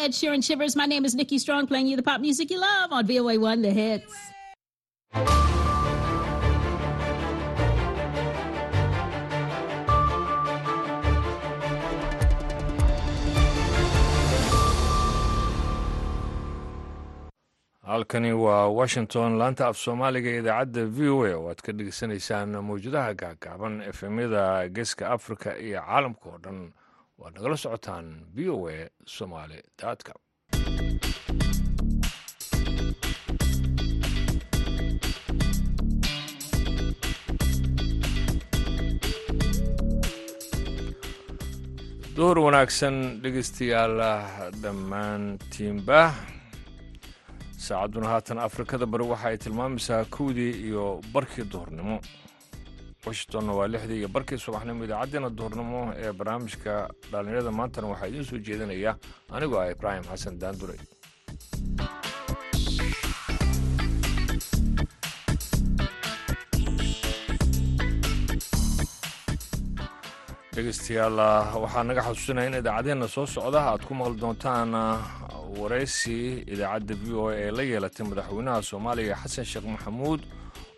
Ed Sheeran Shivers. My name is Nikki Strong, playing you the pop music you love on VOA1 The Hits. halkani waa washington laanta af soomaaliga idaacadda v o a oo aad ka dhegeysanaysaan mawjadaha gaagaaban efemyada geeska africa iyo caalamka oo dhan waad nagala socotaan v o a somaali daadka duhur wanaagsan dhegeystayaal dhammaantiinba saacadduna haatan afrikada bari waxa ay tilmaamaysaa kowdii iyo barkii duhurnimo washingtonna waa lixdii iyo barkii subaxnimo idaacaddeenna duhurnimo ee barnaamijka dhallinyarada maantana waxaa idiin soo jeedinaya anigoo ah ibraahim xasan daandure dhegeystayaal waxaa naga xasuusinaya in idaacaddeenna soo socda. Aad ku maqli doontaan waraysi idaacadda v o a ee la yeelatay madaxweynaha soomaaliya xasan sheekh maxamuud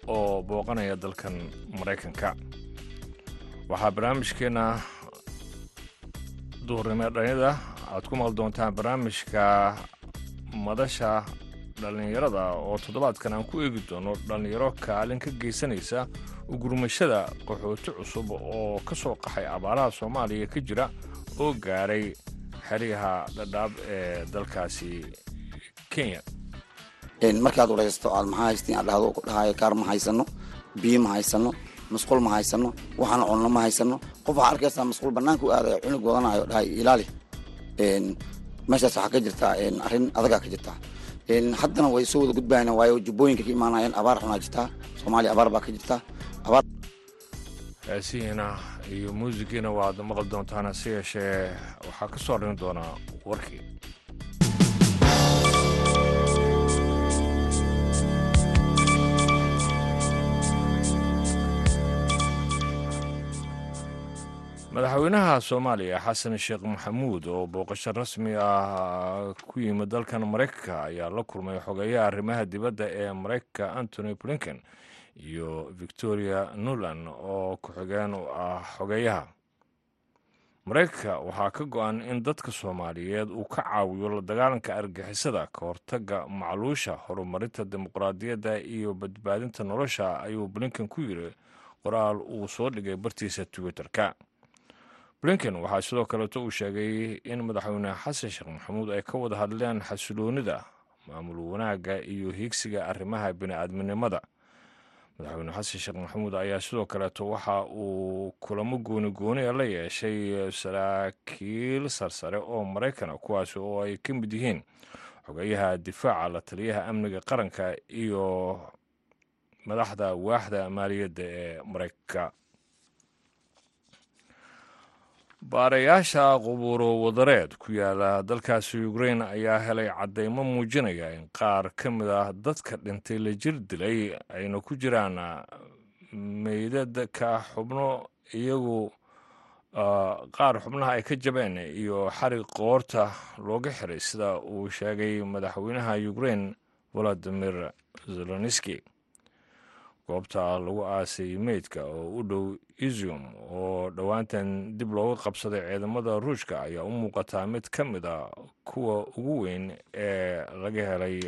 oo booqanaya dalkan maraykanka. Waxaa barnaamijkeenna duhurnimo dhalinyada aad ku maqli doontaan barnaamijka madasha dhallinyarada oo toddobaadkan aan ku eegi doono dhallinyaro kaalin ka geysanaysa ugurmashada qaxooti cusub oo ka soo qaxay abaaraha soomaaliya ka jira oo gaaray xeryaha dhadhaab ee dalkaasi kenya markaad waraysto aad maxaa haystiin aad dhahdo dhahayo kaar ma haysano biyo ma haysano masquul ma haysano waxaana cunno ma haysano. Qof waxaa arkaysaa masquul bannaanka u aadaya cunug wadanayo dhahay ilaali. Meeshaas waxaa ka jirtaa arrin adagaa ka jirtaa haddana way soo wada gudbayaan waayo jubbooyinka ka imaanayeen abaar xunaa jirtaa soomaaliya abaar baa ka jirtaa abaar heesihiina iyo muusigiina waad maqli doontaan hase yeeshee waxaa ka soo dhin doonaa warkii madaxweynaha soomaaliya xasan sheekh maxamuud oo booqasho rasmi ah ku yimid dalkan maraykanka ayaa la kulmay xogeeyaha arrimaha dibadda ee maraykanka antony blinken iyo victoria nuland oo ku-xigeen u ah xogeeyaha. Maraykanka waxaa ka go-an in dadka soomaaliyeed uu ka caawiyo la dagaalanka argixisada ka hortagga macluusha horumarinta dimuqraadiyadda iyo badbaadinta nolosha ayuu blinken ku yiri qoraal uu soo dhigay bartiisa twitter-ka blinken waxaa sidoo kaleeto uu sheegay in madaxweyne xasan sheekh maxamuud ay ka wada hadleen xasiloonida maamul wanaagga iyo hiigsiga arrimaha bini-aadminimada. Madaxweyne xasan sheekh maxamuud ayaa sidoo kaleeto waxa uu kulamo gooni gooniya la yeeshay saraakiil sarsare oo maraykana kuwaasi oo ay ka mid yihiin xogeyaha difaaca la taliyaha amniga qaranka iyo madaxda waaxda maaliyadda ee maraykanka baarayaasha qubuuro wadareed ku yaalla dalkaasi ukrain ayaa helay caddeymo muujinaya in qaar ka mid ah dadka dhintay la jir dilay ayna ku jiraan meydadka xubno iyagu qaar xubnaha ay ka jabeen iyo xarig qoorta looga xiray sida uu sheegay madaxweynaha ukrain valadimir zeloniski goobta lagu aasay meydka oo u dhow izium oo dhowaantan dib looga qabsaday ciidamada ruushka ayaa u muuqataa mid ka mid a kuwa ugu weyn ee laga helay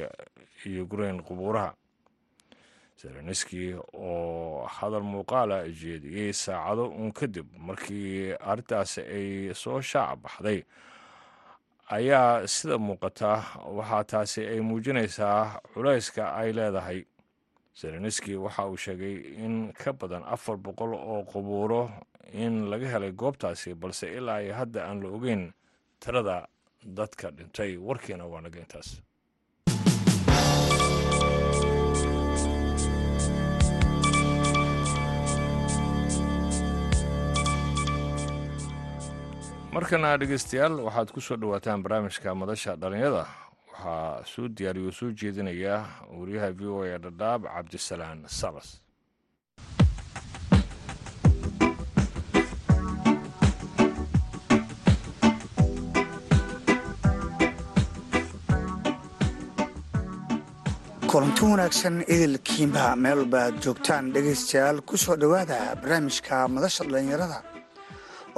ukrain qubuuraha. Zeloniski oo hadal muuqaala jeediyey saacado uun kadib markii arrintaasi ay soo shaac baxday. Ayaa sida muuqata waxaa taasi ay muujinaysaa culayska ay leedahay zeloniski waxa uu sheegay in ka badan afar boqol oo qubuuro in laga helay goobtaasi balse ilaa iyo hadda aan la ogeyn tirada dadka dhintay warkiina waa naga intaas. Markana dhegeystayaal waxaad ku soo dhowaataan barnaamijka madasha dhallinyada waxaa soo diyaariyo soo jeedinaya wariyaha v o a dhadhaab cabdisalaan sabas kulanti wanaagsan idilkiinba meel walba joogtaan dhegaystayaal ku soo dhowaada barnaamijka madasha dhallinyarada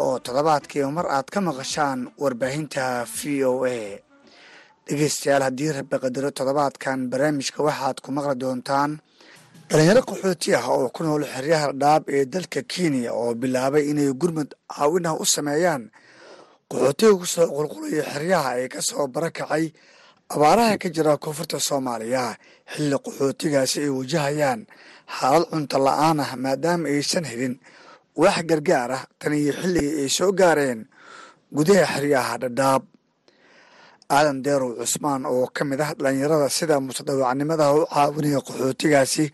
oo toddobaadkiiba mar aad ka maqashaan warbaahinta v o a dhegaystayaal haddii rabi qadaro toddobaadkan barnaamijka waxaad ku maqli doontaan dhalinyaro qaxooti ah oo ku nool xeryaha dhaab ee dalka kenya oo bilaabay inay gurmud caawinah u sameeyaan qaxootiga ku soo qulqulaya xeryaha ee ka soo barakacay abaaraha ka jira koonfurta soomaaliya xilli qaxootigaasi ay wajahayaan xaalad cunto la'aan ah maadaama aysan helin wax gargaar ah. Tan iyo xilligii ay soo gaareen gudaha xeryaha dhadhaab aadan deerow cusmaan oo ka mid ah dhalinyarada sida mutadawacnimada u caawinaya qaxootigaasi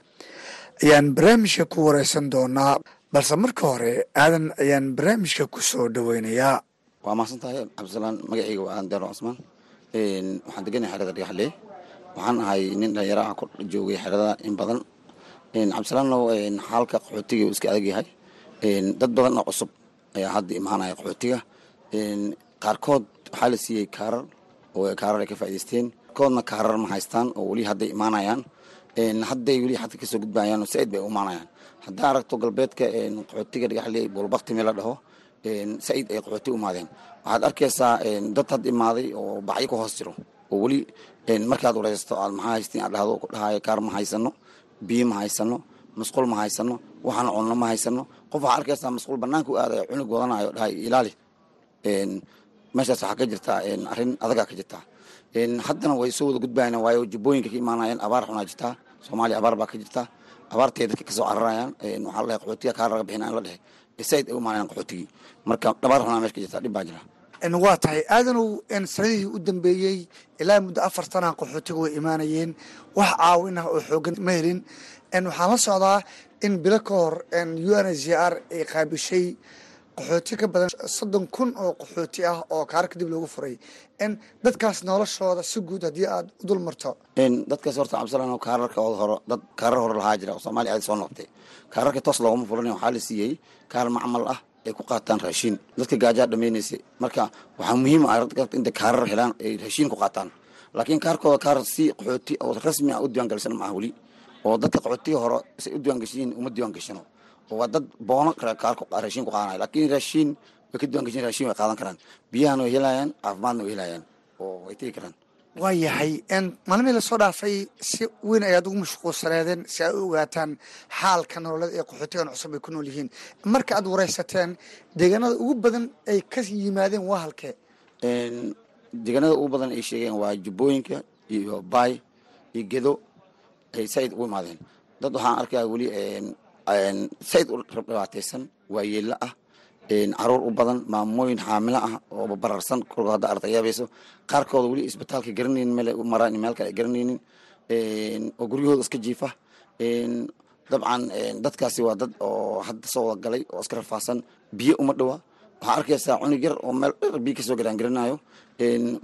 ayaan barnaamijka ku wareysan doonaa. Balse marka hore aadan ayaan barnaamijka ku soo dhoweynayaa waa mahadsan tahay cabdisalaan magacayga waa aadan deero cusmaan. Waxaan deganahay xerada dhagaxle waxaan ahay nin dhalinyaro ah ku joogay xerada in badan. Cabdisalaanno xaalka qaxootiga uu iska adag yahay. Dad badan oo cusub ayaa hadda imaanaya qaxootiga. Qaarkood waxaa la siiyey kaarar oo kaarar ay ka faa'idaysteen koodna kaarar ma haystaan oo weli hadday imaanayaan. Hadday weli xadka ka soo gudbayaan saaid bay u imaanayaan. Haddaa aragto galbeedka qaxootiga dhagaxle boolbakti la dhaho saaid ay qaxooti imaadeen. Waxaad arkaysaa dad had imaaday oo bacyo ku hoos jiro oo weli markaad wareysato aad maxaa haystiin aad dhahdo dhahayo kaar ma haysano biyo ma haysano masquul ma haysano waxaan cunno ma haysano qof waxaa arkaysaa masquul banaanka u aadayo cunug wadanayo dhahay ilaali meeshaas waxaa ka jirtaa arrin adagaa ka jirtaa haddana way soo wada gudbayaan waayo jubbooyinka ka imaanayaan abaar xunaa jirtaa soomaaliya abaar baa ka jirtaa abaartay dadka ka soo cararayaan waxaa la qaxootiga kaar laga bixina in la dhehe said ay u imaanayaan qaxootigii. Marka dhabaar xunaa meesha ka jirtaa dhib baa jira. Waa tahay. Aadanow sanadihii u dambeeyey ilaa muddo afar sanaa qaxootiga way imaanayeen. Wax caawin ah oo xoogan ma helin. Waxaan la socdaa in bilo ka hor u n h r ay qaabishay qaxooti ka badan soddon kun oo qaxooti ah oo kaar kadib loogu furay. Dadkaas noloshooda si guud haddii aad u dul marto. Dadkaas horta cabdisalaan kaararkooda hore dad kaarar hore lahaa jira oo soomaaliya aad soo noqotay. Kaararka toos loogama furan waxaa la siiyey kaar macmal ah ay ku qaataan raashiin dadka gaajaa dhamaynaysay marka waxaa muhiim ah inta kaarar helaan ay raashiin ku qaataan. Laakiin kaarkooda kaar si qaxooti oo rasmi ah u diiwaangalsan maaha weli. Oo dadka qaxootiga hore say u diiwaangashiin uma diiwaangashino oo waa dad boono kaarka raashiin ku qaadanaya laakiin raashiin way ka diiwangashin raashiin way qaadan karaan. Biyahana way helayaan caafimaadna way helayaan. Oo way tegi karaan. Waa yahay maalmihii la soo dhaafay si weyn ayaad ugu mashquulsaneedeen si ay u ogaataan xaalka nololeed ee qaxootigan cusub ay ku nool yihiin. Marka aad wareysateen deegaanada ugu badan ay ka yimaadeen waa halkee? Deegaanada ugu badan ay sheegeen waa jubbooyinka iyo baay iyo gedo ay saaid ugu imaadeen. Dad waxaan arkaya weli saaid u dhibaataysan waa yeella ah. Caruur u badan maamooyin xaamilo ah oo bararsan kolka ardayaabayso qaarkooda weli isbitaalka garanaynin meel maraan meel kale ay garanaynin. Oo guryahooda iska jiifa. Dabcan dadkaasi waa dad oo hadda soo wada galay oo iska rafaadsan biyo uma dhowa waxaa arkaysaa cunug yar oo meel dher biyo ka soo garaan garanayo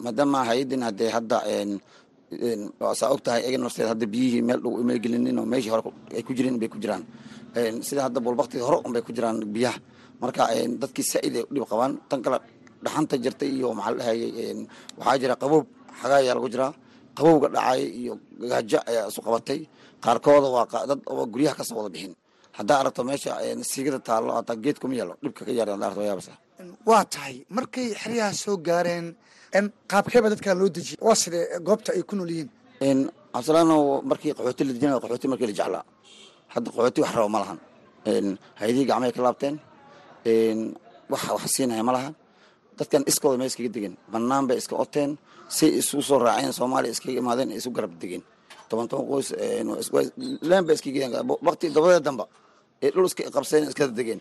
maadaama hay'adin hadee hadda saa og tahay ega hadda biyihii meel dhow ima gelinin oo meeshii hore ay ku jirin bay ku jiraan sida hadda bolbaktii hore unbay ku jiraan biyaha. Marka dadkii saaid ay udhib qabaan tan kale dhaxanta jirtay iyo maxaa la dhahayay waxaa jira qaboob xagaa ayaa lagu jiraa. Qabowga dhacay iyo gaajo ayaa isu qabatay. Qaarkooda waa dad oo guryaha ka soo wada bixin. Haddaa aragto meesha siigada taallo hataa geed kuma yaalo dhibka ka yaar aragto yaabasa waa tahay. Markay xeryaha soo gaareen qaabkeeba dadkan loo dejiyay waa sidee goobta ay ku nool yihiin? Cabdisalaano markii qaxooti la dejinaya qaxooti markii la jeclaa hadda qaxooti wax rabo ma lahan. Hay'adihii gacmahay ka laabteen. Wax wax siinaya ma lahan. Dadkan iskooda ma iskaga degen banaan bay iska oteen. Say isugu soo raaceen soomaaliya iskaga imaadeen isu garab degeen toban toban qoys leen ba iskaga waqti dabadeed damba ee dhul iska qabseen iskada degeen.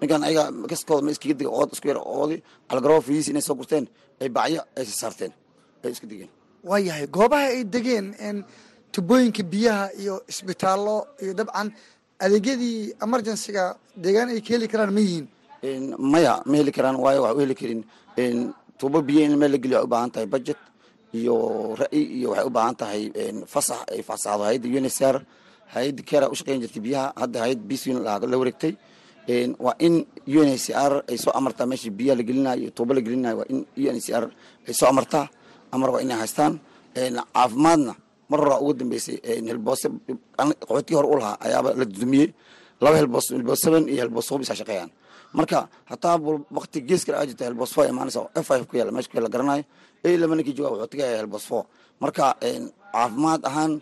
Ninkan ayaga kaskooda ma iskaga degen ood isku yar oodi. Algaroo fiis inay soo gurteen ay bacyo ay sasaarteen ay iska degeen. Waa yahay goobaha ay degeen tubooyinka biyaha iyo isbitaallo iyo dabcan adeegyadii emergencyga deegaan ay ka heli karaan ma yihiin? Maya ma heli karaan waayo waxa u heli karin. Tuubo biyo in meel la geliyo waxay u baahan tahay budget iyo ra'yi iyo waxay u baahan tahay fasax ay fasaxdo. Hay'adda unsr hay'adda kera u shaqeyn jirtay biyaha hadda hay'ad bcn la wareegtay. Waa in uncr ay soo amartaa meesha biyaha la gelinayo iyo tuubo la gelinayo waa in uncr ay soo amartaa. Amar waa inay haystaan. Caafimaadna mar horaa ugu dambeysay helboose qaxootigii hore u lahaa ayaaba la dumiyey laba helboos helboos seven iyo helboos hub shaqeeyaan. Marka hataa wakti gees kale aa jirta helboos four imaanaysa f five ku yaalla meesha ku yaalla garanayo ee laba jooga wuxuu tagaya helboos four. Marka caafimaad ahaan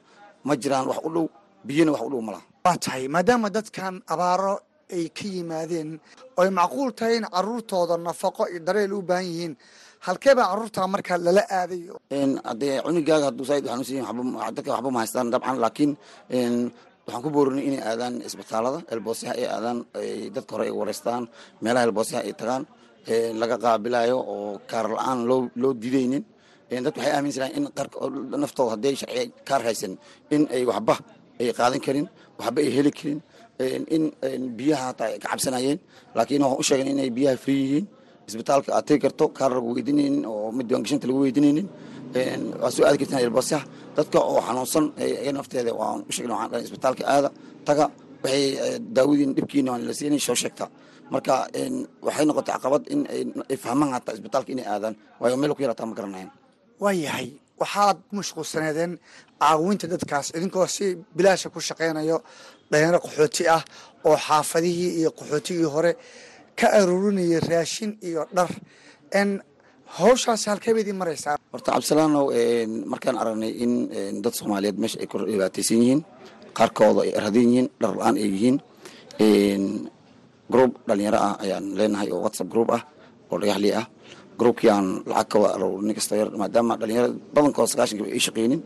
ma jiraan wax u dhow biyana wax u dhow ma laha. Waa tahay maadaama dadkan abaaro ay ka yimaadeen oo ay macquul tahay in caruurtooda nafaqo iyo dareel u baahan yihiin halkee baa carruurta markaa lala aaday? Haddee cunigaaga hadduu saaid yahin dadka waxba ma haystaan dabcan laakiin waxaan ku boorinay inay aadaan isbitaalada elboosyaha ay aadaan dadka hore ay wareystaan meelaha elboosyaha ay tagaan laga qaabilayo oo kaar la'aan loo didaynin. Dadka waxay aaminsanaan in naftooda hadday sharciya kaar haysan in ay waxba ay qaadan karin waxba ay heli karin in biyaha hataa ay ka cabsanayeen. Laakiin waxaan u sheegan inay biyaha free yihiin isbitaalka aad tegi karto kaar lagu weydiinaynin oo mid lagu weydiinaynin waa soo aadi kartaan elboosyaha dadka oo xanuunsan iga nafteeda waan u sheegna waxaan isbitaalka aada. Taga waxay daawadiin dhibkiina waan la siinay soo sheegta. Marka waxay noqotay caqabad in ay fahmaan hataa isbitaalka inay aadaan. Waayo meel ku yarataa ma garanayan waa yahay. Waxaad mashquulsaneedeen caawinta dadkaas idinkoo si bilaasha ku shaqaynayo dhalinyaro qaxooti ah oo xaafadihii iyo qaxootigii hore ka aruurinaya raashin iyo dhar. N hawshaasi halkee bay idiin maraysaa? Horta cabdisalaanow markaan aragnay in dad soomaaliyeed meesha ay ku dhibaataysan yihiin qaarkooda ay radan yihiin dhar la'aan ay yihiin group dhalinyaro ah ayaan leenahay oo whatsapp group ah oo dhagaxlii ah. Groupkii aan lacag ka wada nin kasta yar maadaama dhalinyarada badankooda sagaashanka ay shaqeynin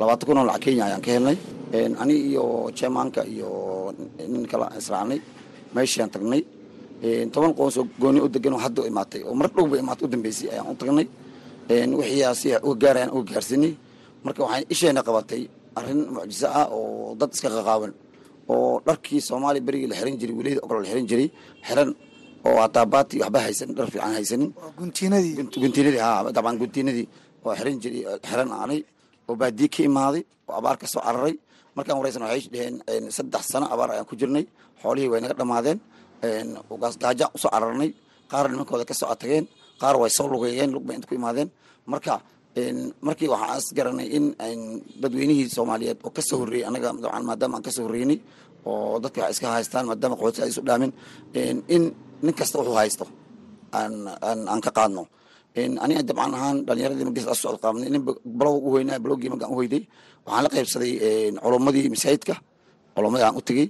labaatan kun oo lacag kenya ayaan ka helnay. Ani iyo chairmanka iyo nin kala israacnay meeshaan tagnay toban qoonsoo gooni u degan oo hadda imaatay oo mar dhowba imaatay u dambeysay ayaan u tagnay. Wixii si uga gaarayaan uga gaarsinay marka waxay isheena qabatay arrin mucjiso ah oo dad iska qaqaawan oo dharkii soomaaliya berigii la xiran jiray weliyada ogol la xiran jiray xiran oo hataa baati waxba haysan dhar fiican haysanin. Guntiinadii. Guntiinadii ha dabcan guntiinadii oo xiran jiray xiran aanay oo baadiye ka imaaday oo abaar ka soo cararay. Markaan wareysan waxay dheheen saddex sano abaar ayaan ku jirnay. Xoolihii way naga dhammaadeen gaas gaaja u soo cararnay qaar nimankooda ka soo atageen. Qaar way soo lugeeyeen lug bay inta ku imaadeen. Marka markii is garanay in dadweynihii soomaaliyeed oo ka soo horreeyey anaga dabcan maadaama aan ka soo horreynay oo dadka wax iska haystaan maadaama qaxooti ay isu dhaamin in nin kasta wuxuu haysto. Aan ka qaadno. Aniga dabcan ahaan dhalinyaradii magis a socod qaabnay nin balow u weynaa balowgii magaan u hoyday waxaan la qaybsaday culummadii masaajidka culummadii aan u tegey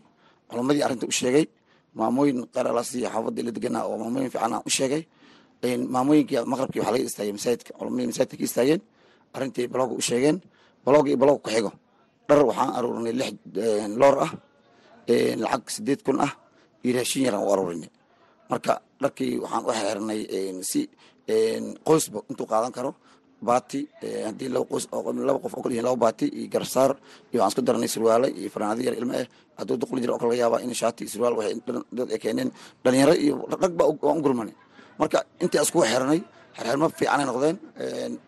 culummadii arrinta u sheegay maamooyin qaralasi xaafadii la deganaa oo maamooyin fiican aan u sheegay. Maamooyinkii maqrabkii waxaa laga istaagay masaajidka culamadii masaajidka ka istaageen. Arrintii balowga u sheegeen. Balowga iyo balowga ku xigo. Dhar waxaan aruurinay lix loor ah. Lacag sideed kun ah. Iyo raashin yaraan u aruurinay. Marka dharkii waxaan u xeernay si qoysba intuu qaadan karo baati haddii laba qoys laba qof oo kale yihiin laba baati iyo garsaar iyo waxaan isku daranay surwaale iyo fanaanado yar ilmo eh hadduu duqli jira oo kale laga yaabaa in shaati iyo surwaal waxay dad ay keeneen dhalinyaro iyo rag baa waan u gurmanay. Marka intii iskugu xirnay xerxermo fiicanay noqdeen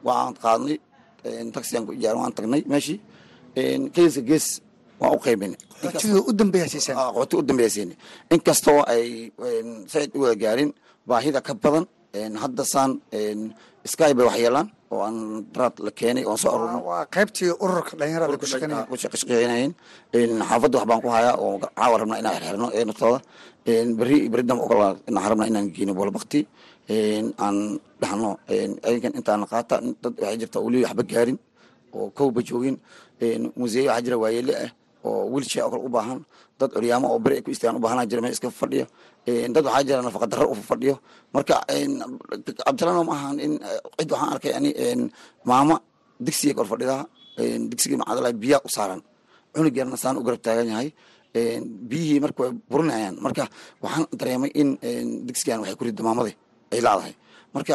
waan qaadnay taxiyan ku ijaaran waan tagnay meeshii geeska gees waan u qaybinay qaxooti u dambeeyasiin inkastoo ay said u wada gaarin baahida ka badan hadda saan sky bay wax yeelaan oo aan daraad la keenay oon soo aruurno waa qaybtii ururka dhalinyarada ku shaqeynayeen. Xaafadda wax baan ku hayaa oo caawa rabnaa inaan xirxirno ee naftooda beri beri damba ogola inaan rabnaa inaan geyno bolbakti aan dhahno ayinkan intaan qaata. Dad waxay jirta weli waxba gaarin oo kowba joogin. Museeye waxaa jira waayeele ah oo wiilshee oo kale u baahan dad curyaamo oo beri ay ku istaagaan u jira meel iska fadhiyo dad waxaa jira nafaqa darro u fadhiyo. Marka cabdisalano ma ahan in cid waxaan arkay ani maama digsiga kor fadhidaa digsigii macadala biyaa u saaran. Cunug yarna saan u garab taagan yahay. Biyihii marka way burinayaan. Marka waxaan dareemay in digsigan waxay ku ridda maamadi ay laadahay marka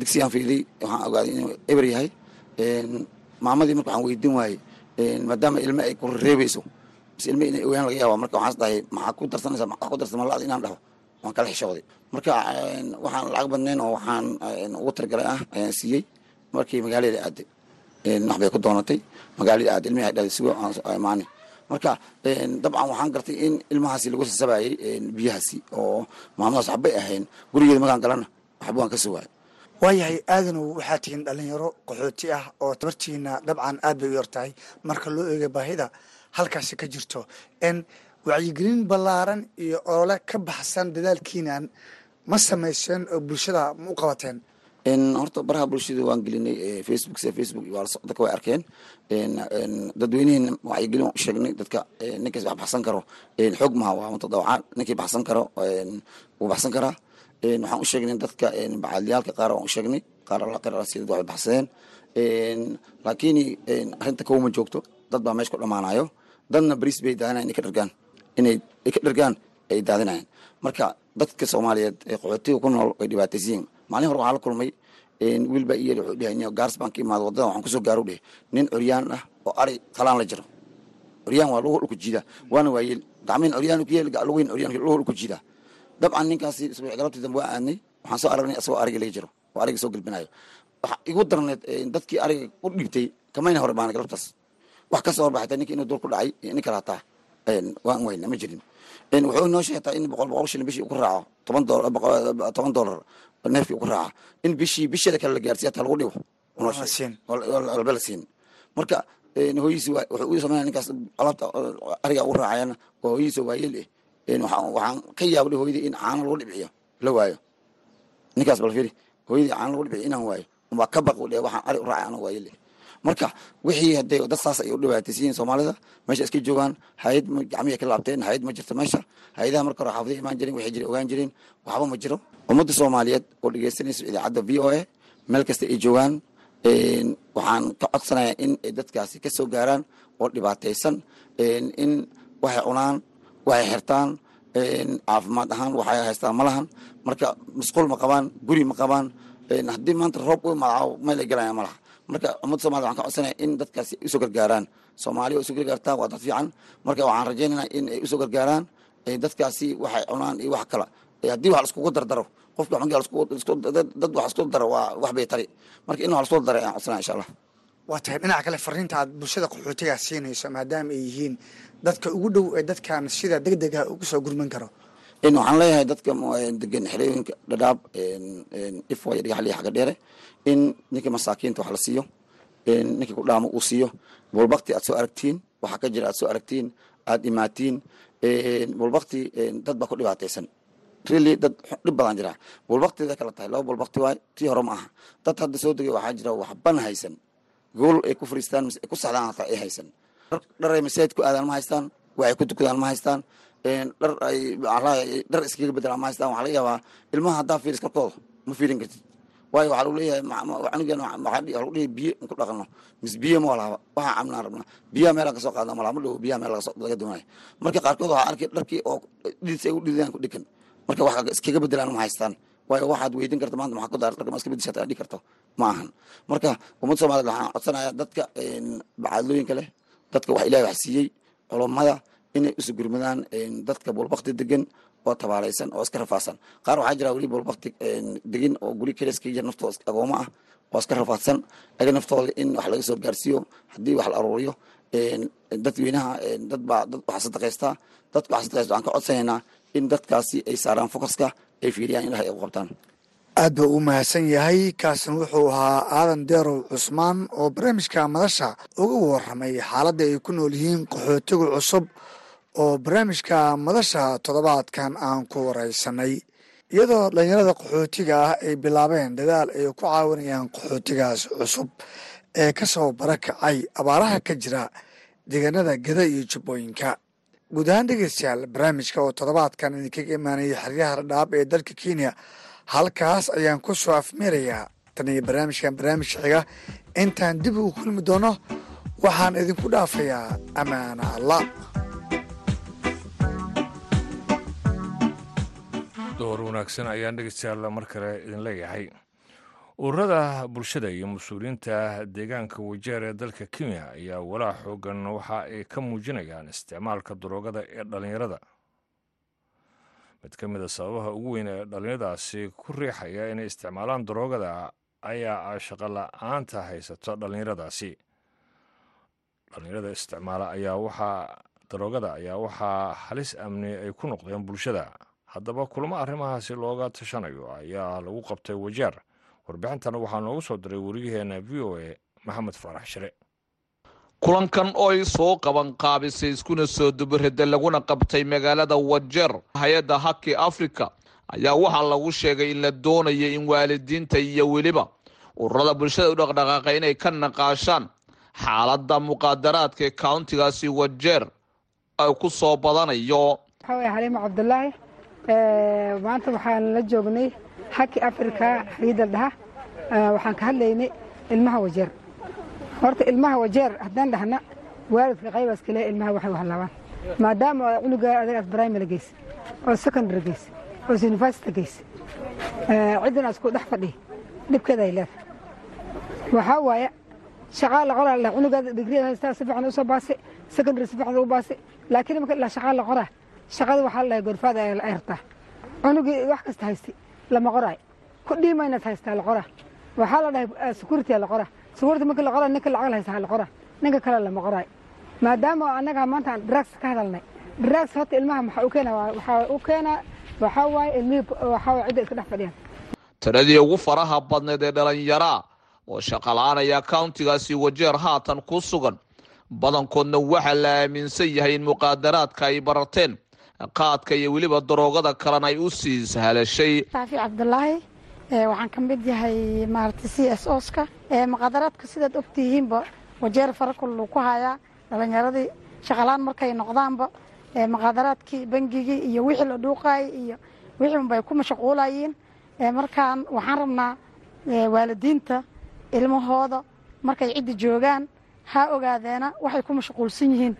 digsigaan fiiday waxaan ogaaday inuu eber yahay. Maamadii marka waxaan weydiin waayey maadaama ilme ay ku reebayso bas ilme inay ogaan laga yaaba marka waxaan isdahay maxaa ku darsanaysa? Maxaa ku darsan malada inaan dhaho. Waan kala xishooday marka waxaan lacag badnayn oo waxaan ugu targalay ah ayaan siiyey. Markii magaalada aaday wax bay ku doonatay. Magaalada aaday ilmihi ay dhahday sigo imaani marka dabcan waxaan gartay in ilmahaasi lagu sasabayey biyahaasi. Oo maamadaas waxbay ahayn. Gurigeeda magaan galana. Waxba waan ka soo waayay waayahay aadanow waxaa tihiin dhalinyaro qaxooti ah oo tabartiina dabcan aad bay u yartahay marka loo eega baahida halkaasi ka jirto n wacyigelin ballaaran iyo olole ka baxsan dadaalkiinan ma samayseen oo bulshada ma u qabateen. Horta baraha bulshada waan gelinay facebook se facebook dadka way arkeen. Dadweynihiina wacyigelin sheegnay dadka ninkaas wax baxsan karo. Xoog maha waa mutadawacaan ninkii baxsan karo wuu baxsan karaa waxaan u sheegnay dadka bacaalyaalka qaar waan u sheegnay qaar alla qir alla siidad waxay baxsadeen laakiin arrinta kowma joogto dad baa meesha ku dhamaanayo dadna bariis bay daadinayan inay ka dhargaan inay ka dhargaan ay daadinayaan. Marka dadka soomaaliyeed ee qaxootiga ku nool way dhibaataysiyin maalin hore waxaa la kulmay wiil baa iyel wuxuu dhahay gaars baan ka imaada waddada waxaan ku soo gaaro dheh nin curyaan ah oo ari talaan la jiro. Curyaan waa lugu dhulku jiida waana waayeel gacmihin curyaan ku yeel lugihin curyaan lugu dhulku jiida dabcan ninkaasi galabtii dambe waa aadnay waxaan soo aragnay asagoo ariga laga jiro oo ariga soo gelbinayo waxa igu darneed dadkii ariga u dhibtay kamayna hore baana galabtaas wax ka soo horbaxay ninka inuu dul ku dhacay nin kale hataa waan weyna ma jirin. Wuxuu inoo sheegtaa in boqol boqol shilin bishii ku raaco toban dolar neefkii ku raaca in bishii bisheeda kale la gaarsiya hataa lagu dhibo walba la siin marka hooyiisi wuxuu u sameynaya ninkaas alaabta ariga ugu raacayana waa hooyiisa waayeel eh waxaan ka yaabay hooyadii in caano lagu dhibciyo la waayo. Ninkaas bal fiiri hooyadii caano lagu dhibciyo inaan waayo umbaa ka baq dhe waxaan ari u raacay anoo waayeel eh marka wixii hadee dad saas ay u dhibaataysiyiin soomaalida meesha iska joogaan hay'ad gacmihi ka laabteen hay'ad ma jirto meesha. Hay'adaha marka hore xaafadihi imaan jiren waxay jira ogaan jireen waxba ma jiro. Ummadda soomaaliyeed oo dhegeysanaysa idaacadda v o a meel kasta ay joogaan waxaan ka codsanayaa in ay dadkaasi ka soo gaaraan oo dhibaataysan in waxay cunaan waxay xirtaan caafimaad ahaan waxay haystaan ma lahan. Marka musqul ma qabaan guri ma qabaan haddii maanta roob u imaado meel ay galayaan ma laha. Marka ummadda somalida waxaan ka codsanaya in dadkaasi u soo gargaaraan. Soomaaliya u soo gargaartaa waa dad fiican. Marka waxaan rajaynayna in ay u soo gargaaraan dadkaasi waxay cunaan iyo wax kala. Haddii wax laiskugu dardaro qofka dad wax isku daro waa wax bay tari marka in wax lasku daray ayaan codsanaya insha allah waa tahay dhinaca kale fariinta aad bulshada qaxootigaa siinayso maadaama ay yihiin dadka ugu dhow ee dadkan sida deg dega ugu soo gurman karo. Waxaan leeyahay dadka degan xerooyinka dhadhaab ifway dheere in ninka masaakiinta wax la siiyo ninkii ku dhaamo uu siiyo. Bulbakti aad soo aragtiin waxaa ka jira aad soo aragtiin aad imaatiin bulbakti dad baa ku dhibaataysan. Really dad dhib badan jira. Bulbaktida kala tahay laba bulbakti waay tii hore ma aha. Dad hadda soo degay waxaa jira waxban haysan gool ay ku fariistaan mise ay ku saxdaan hataa ay haysan. Dhar ay masaajid ku aadaan ma haystaan waxay ku tukadaan ma haystaan dhar ay dhar iskaga bedelaan ma haystaan waxaa laga yaabaa ilmaha haddaa fiiris korkooda ma fiirin kartid. Waayo waxaa lagu leeyahay canugan waxaa lagu dhihi biyo in ku dhaqano mise biyo ma walaaba waxaa cabnaan rabnaa. Biyaha meelaa ka soo qaadna malaa ma dhowo biyaha meel laga doonaya marka qaarkood waxaa arkay dharkii oo dhidis ay u dhidayaan ku dhigan marka wax iskaga bedelaan ma haystaan waayo waxaad weydin karta maanta maxaa ku daar dharka ma iska bedeshaata adhigi karto. Ma ahan. Marka ummadda soomaaliyed waxaan codsanayaa dadka bacaadlooyinka leh dadka wax ilahay wax siiyey culummada inay isu gurmadaan dadka bulbakti degan oo tabaalaysan oo iska rafaasan qaar waxaa jira weli bulbakti degin oo guri keliska jir naftooda agooma ah oo iska rafaadsan. Aga naftooda in wax laga soo gaarsiiyo haddii wax la aruuriyo dadweynaha dad baa dad wax sadaqaystaa dadka wax sadaqaysta waxaan ka codsanaynaa in dadkaasi ay saaraan fokaska ay fiiriyaan in ilahay qabtaan. Aad buu u mahadsan yahay kaasna wuxuu ahaa aadan deerow cusmaan oo barnaamijka madasha uga waramay xaaladda ay ku nool yihiin qaxootiga cusub oo barnaamijka madasha toddobaadkan aan ku waraysanay iyadoo dhalinyarada qaxootiga ah ay bilaabeen dadaal ay ku caawinayaan qaxootigaas cusub ee ka soo barakacay abaaraha ka jira deegaanada gada iyo jubbooyinka guud ahaan dhegeystayaal barnaamijka oo toddobaadkan idinkaga imaanayay xeryaha dhadhaab ee dalka kenya halkaas ayaan ku soo afmeerayaa tan iyo barnaamijkan barnaamijka xiga. Intaan dib ugu kulmi doono waxaan idinku dhaafayaa. Ammaana allah. Door wanaagsan ayaan dhegeystayaal mar kale idin leeyahay ururada bulshada iyo mas'uuliyiinta deegaanka wajeer ee dalka kenya ayaa walaa xoogan waxa ay ka muujinayaan isticmaalka daroogada ee dhallinyarada. Mid ka mid a sababaha ugu weyn ee dhallinyaradaasi ku riixaya inay isticmaalaan daroogada ayaa ah shaqo la'aanta haysato dhallinyaradaasi. Dhallinyarada isticmaala ayaa waxaa daroogada ayaa waxaa halis amni ay ku noqdeen bulshada. Haddaba kulamo arrimahaasi looga tashanayo ayaa lagu qabtay wajeer warbixintana waxaa noogu soo diray weriyaheena v o a maxamed faarax shire. Kulankan oo ay soo qaban qaabisay iskuna soo dubarida laguna qabtay magaalada wajeer hay'adda haki africa ayaa waxaa lagu sheegay in la doonayo in waalidiinta iyo weliba ururada bulshada u dhaqdhaqaaqa inay ka naqaashaan xaaladda muqaadaraadka ee countigaasi wajeer ay ku soo badanayo. Xaliimo cabdulaahi? Maanta waxaan la joognay haki africa xariidal dhaha waxaan ka hadlaynay ilmaha wajeer. Horta ilmaha wajeer haddaan dhahna waalidka qaybaas kale ilmaha waxay wahlaabaan maadaama cunuga adagaas primary geys oo secondary geys oo university geys ciddan isku dhex fadhi dhibkeeda ay leedahay. Waxaa waaye shaqaa la qoraa cunugaada digri haystaa si fiican u soo baasi secondary si fiican u baasi laakiin marka ilaa shaqaa la qoraa shaqada waxaa la dhahay gorfaada ay hartaa cunugii wax kasta haystay lama qoraay ku dhiimaynas haystaa la qoraa waxaa la dhahay security la qoraa security marka la qoraa ninka lacag la haysta la qoraa ninka kale lama qoraay maadaama annaga maanta aan drugs ka hadalnay. Drugs horta ilmaha maxaa u keenaa waxaa u keenaa waxaa waaye ilmihii waxaa waaye cidda iska dhex fadhiyaan. Tiradii ugu faraha badneed ee dhalinyaraa oo shaqala-aanaya countigaasi wajeer haatan ku sugan. Badankoodna waxaa la aaminsan yahay in muqaadaraadka ay barateen qaadka iyo weliba daroogada kalena ay u sii sahlashay saafi cabdulaahi waxaan ka mid yahay maaragtay c s oska muqaadaraadka sidaad ogtihiinba wajeer farakul ku hayaa dhalinyaradii shaqalaan markay noqdaanba muqaadaraadkii bangigii iyo wixii la dhuuqaayay iyo wixii unbay ku mashquulayiin markaan waxaan rabnaa waalidiinta ilmahooda markay ciddi joogaan ha ogaadeena waxay ku mashquulsan yihiin.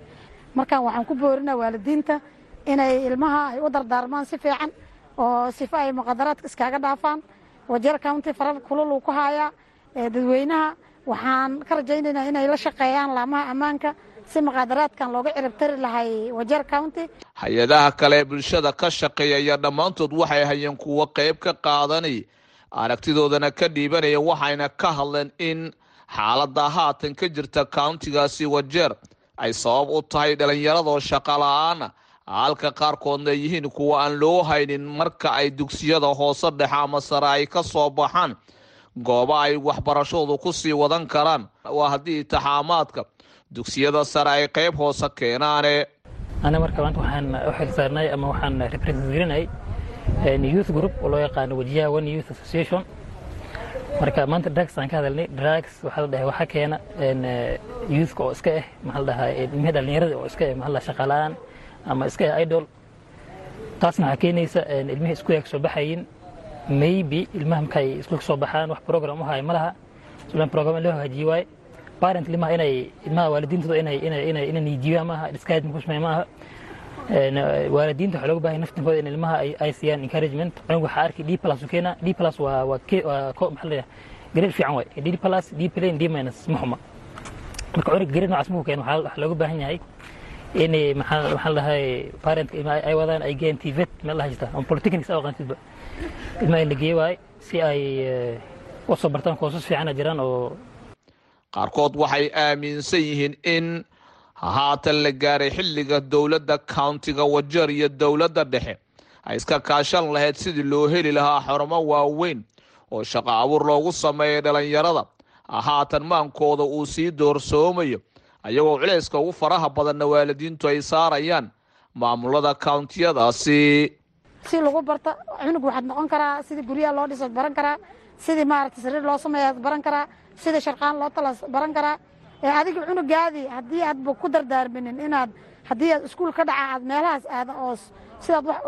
Markaan waxaan ku boorinaa waalidiinta inay ilmaha ay u dardaarmaan si fiican oo sifo ay muqaadaraadka iskaaga dhaafaan. Wajeer county farar kulul ku hayaa dadweynaha. Waxaan ka rajaynaynaa inay la shaqeeyaan laamaha ammaanka si muqaadaraadkan looga ciribtari lahay wajeer county. Hay'adaha kale ee bulshada ka shaqeeya ayaa dhammaantood waxay hayeen kuwo qayb ka qaadanay aragtidoodana ka dhiibanaya waxayna ka hadleen in xaaladda haatan ka jirta countigaasi wajeer ay sabab u tahay dhallinyaradoo shaqa la'aana halka qaarkoodna ay yihiin kuwa aan loo haynin marka ay dugsiyada hoose dhexe ama sare ay ka soo baxaan gooba ay waxbarashadoodu ku sii wadan karaan. Waa haddii itixaamaadka dugsiyada sare ay qayb hoose keenaane. Ana marka maanta waxaan u xilsaarnay ama waxaan representgarinay youth group oo loo yaqaano wajiyaha youth association. Marka maanta drugs aan ka hadalnay drugs waxaa la dhahay waxaa keena youthka oo iska ah maxaa la dhahaa ilmihii dhallinyarada oo iska ah maxaa la dhahaa shaqalaan ama iska idol. Taasna waxaa keenaysa ilmihii iskuulka ka soo baxayin. Maybe ilmaha markay iskuulka soo baxaan wax program u haya ma laha. Islan program loo hagajiye waaye. Parent ilmaha inay ilmaha waalidiintooda inay inay inay inay niijiyaan maaha disguise ku sameeyaan maaha. Waalidiinta waxaa looga baahay naftinkooda in ilmaha ay siiyaan encouragement. Cunug waxaa arki d plus u keena d plus waa waa waa maxaa la grade fiican waay d plus d plain d minus ma xuma marka cunug grade noocaas markuu keeno waxaa looga baahan yahay in maxaa maxaa la dhahay parentka ilmaha ay wadaan ay geeyaan tvet meel la haysta ama polytechnics ay aqaantidba ilmaha in la geeye waaye si ay u soo bartaan koosas fiicana jiraan oo qaarkood waxay aaminsan yihiin in haatan la gaaray xilliga dowladda countiga wajeer iyo dowladda dhexe ay iska kaashan lahayd sidii loo heli lahaa xarumo waaweyn oo shaqo abuur loogu sameeyay dhallinyarada. Haatan maankooda uu sii doorsoomayo ayagoo culayska ugu faraha badanna waalidiintu ay saarayaan maamulada countiyadaasi si lagu barta cunug waxaad noqon karaa sidii guryaha loo dhisood baran karaa sidii maaragtay sariir loo sameeyaad baran karaa sidii sharqaan loo talas baran karaa. Adiga cunugaadii haddii aadba ku dardaarminin inaad haddii aad iskuul ka dhaca aad meelahaas aada oo sidaad wax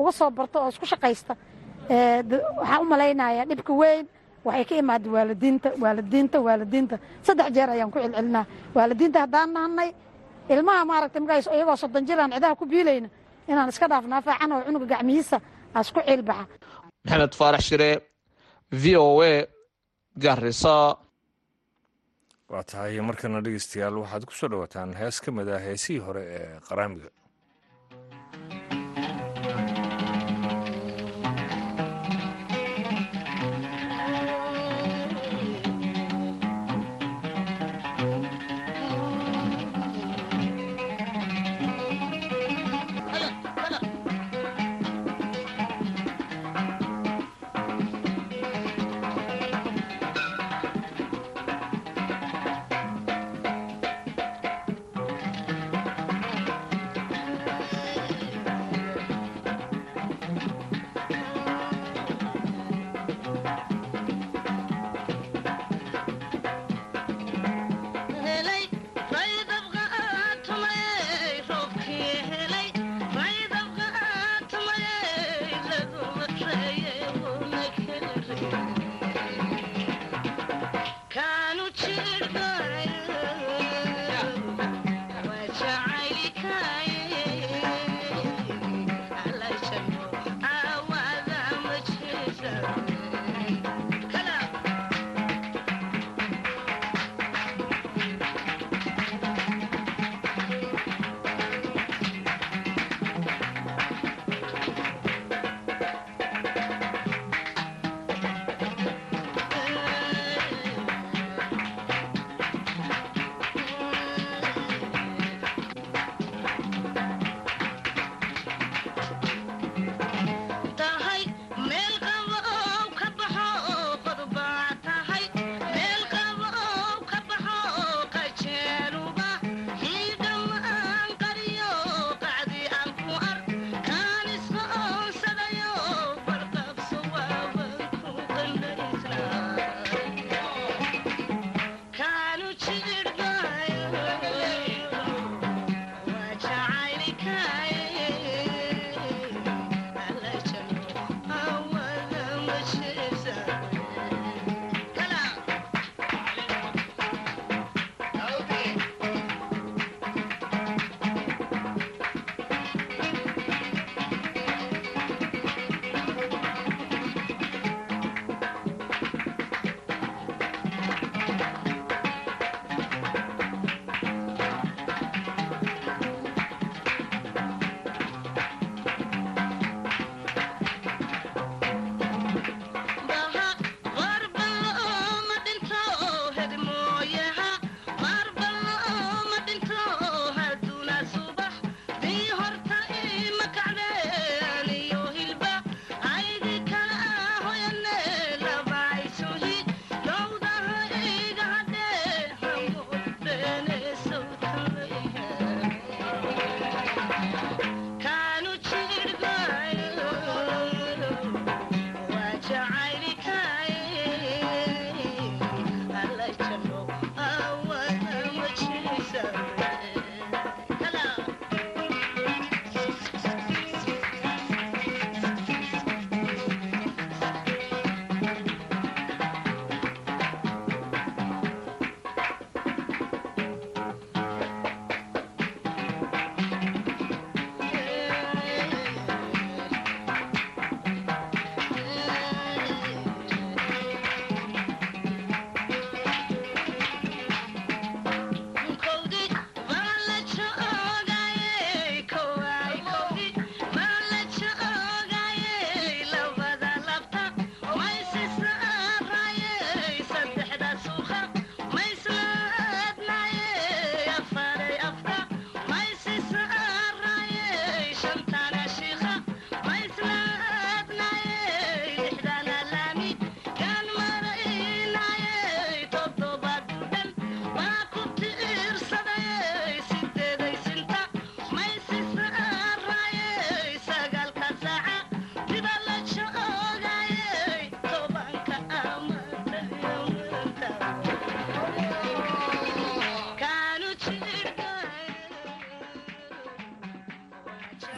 uga soo barto oo isku shaqaysta waxaan u malaynaya dhibka weyn waxay ka imaada waalidiinta waalidiinta waalidiinta. Saddex jeer ayaan ku celcelinaa. Waalidiinta haddaan nahnay ilmaha maaragtay markaas iyagoo soddon jir aan cidaha ku biilayna inaan iska dhaafnaa faacan oo cunuga gacmihiisa aas ku ciilbaxa maxamed faarax shire v o a garisa waa tahay markana dhegeystayaal waxaad ku soo dhowaataan hees ka mid ah heesihii hore ee qaraamiga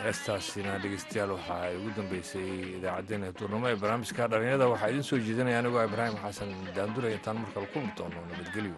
heestaasina dhegeystayaal waxa ay ugu dambeysay idaacaddeenna duurnimo ee barnaamijka dhalinyarada. Waxaa idiin soo jeedinaya anigoo ibraahim xasan daandure intaan markale kulmi doono nabadgelyo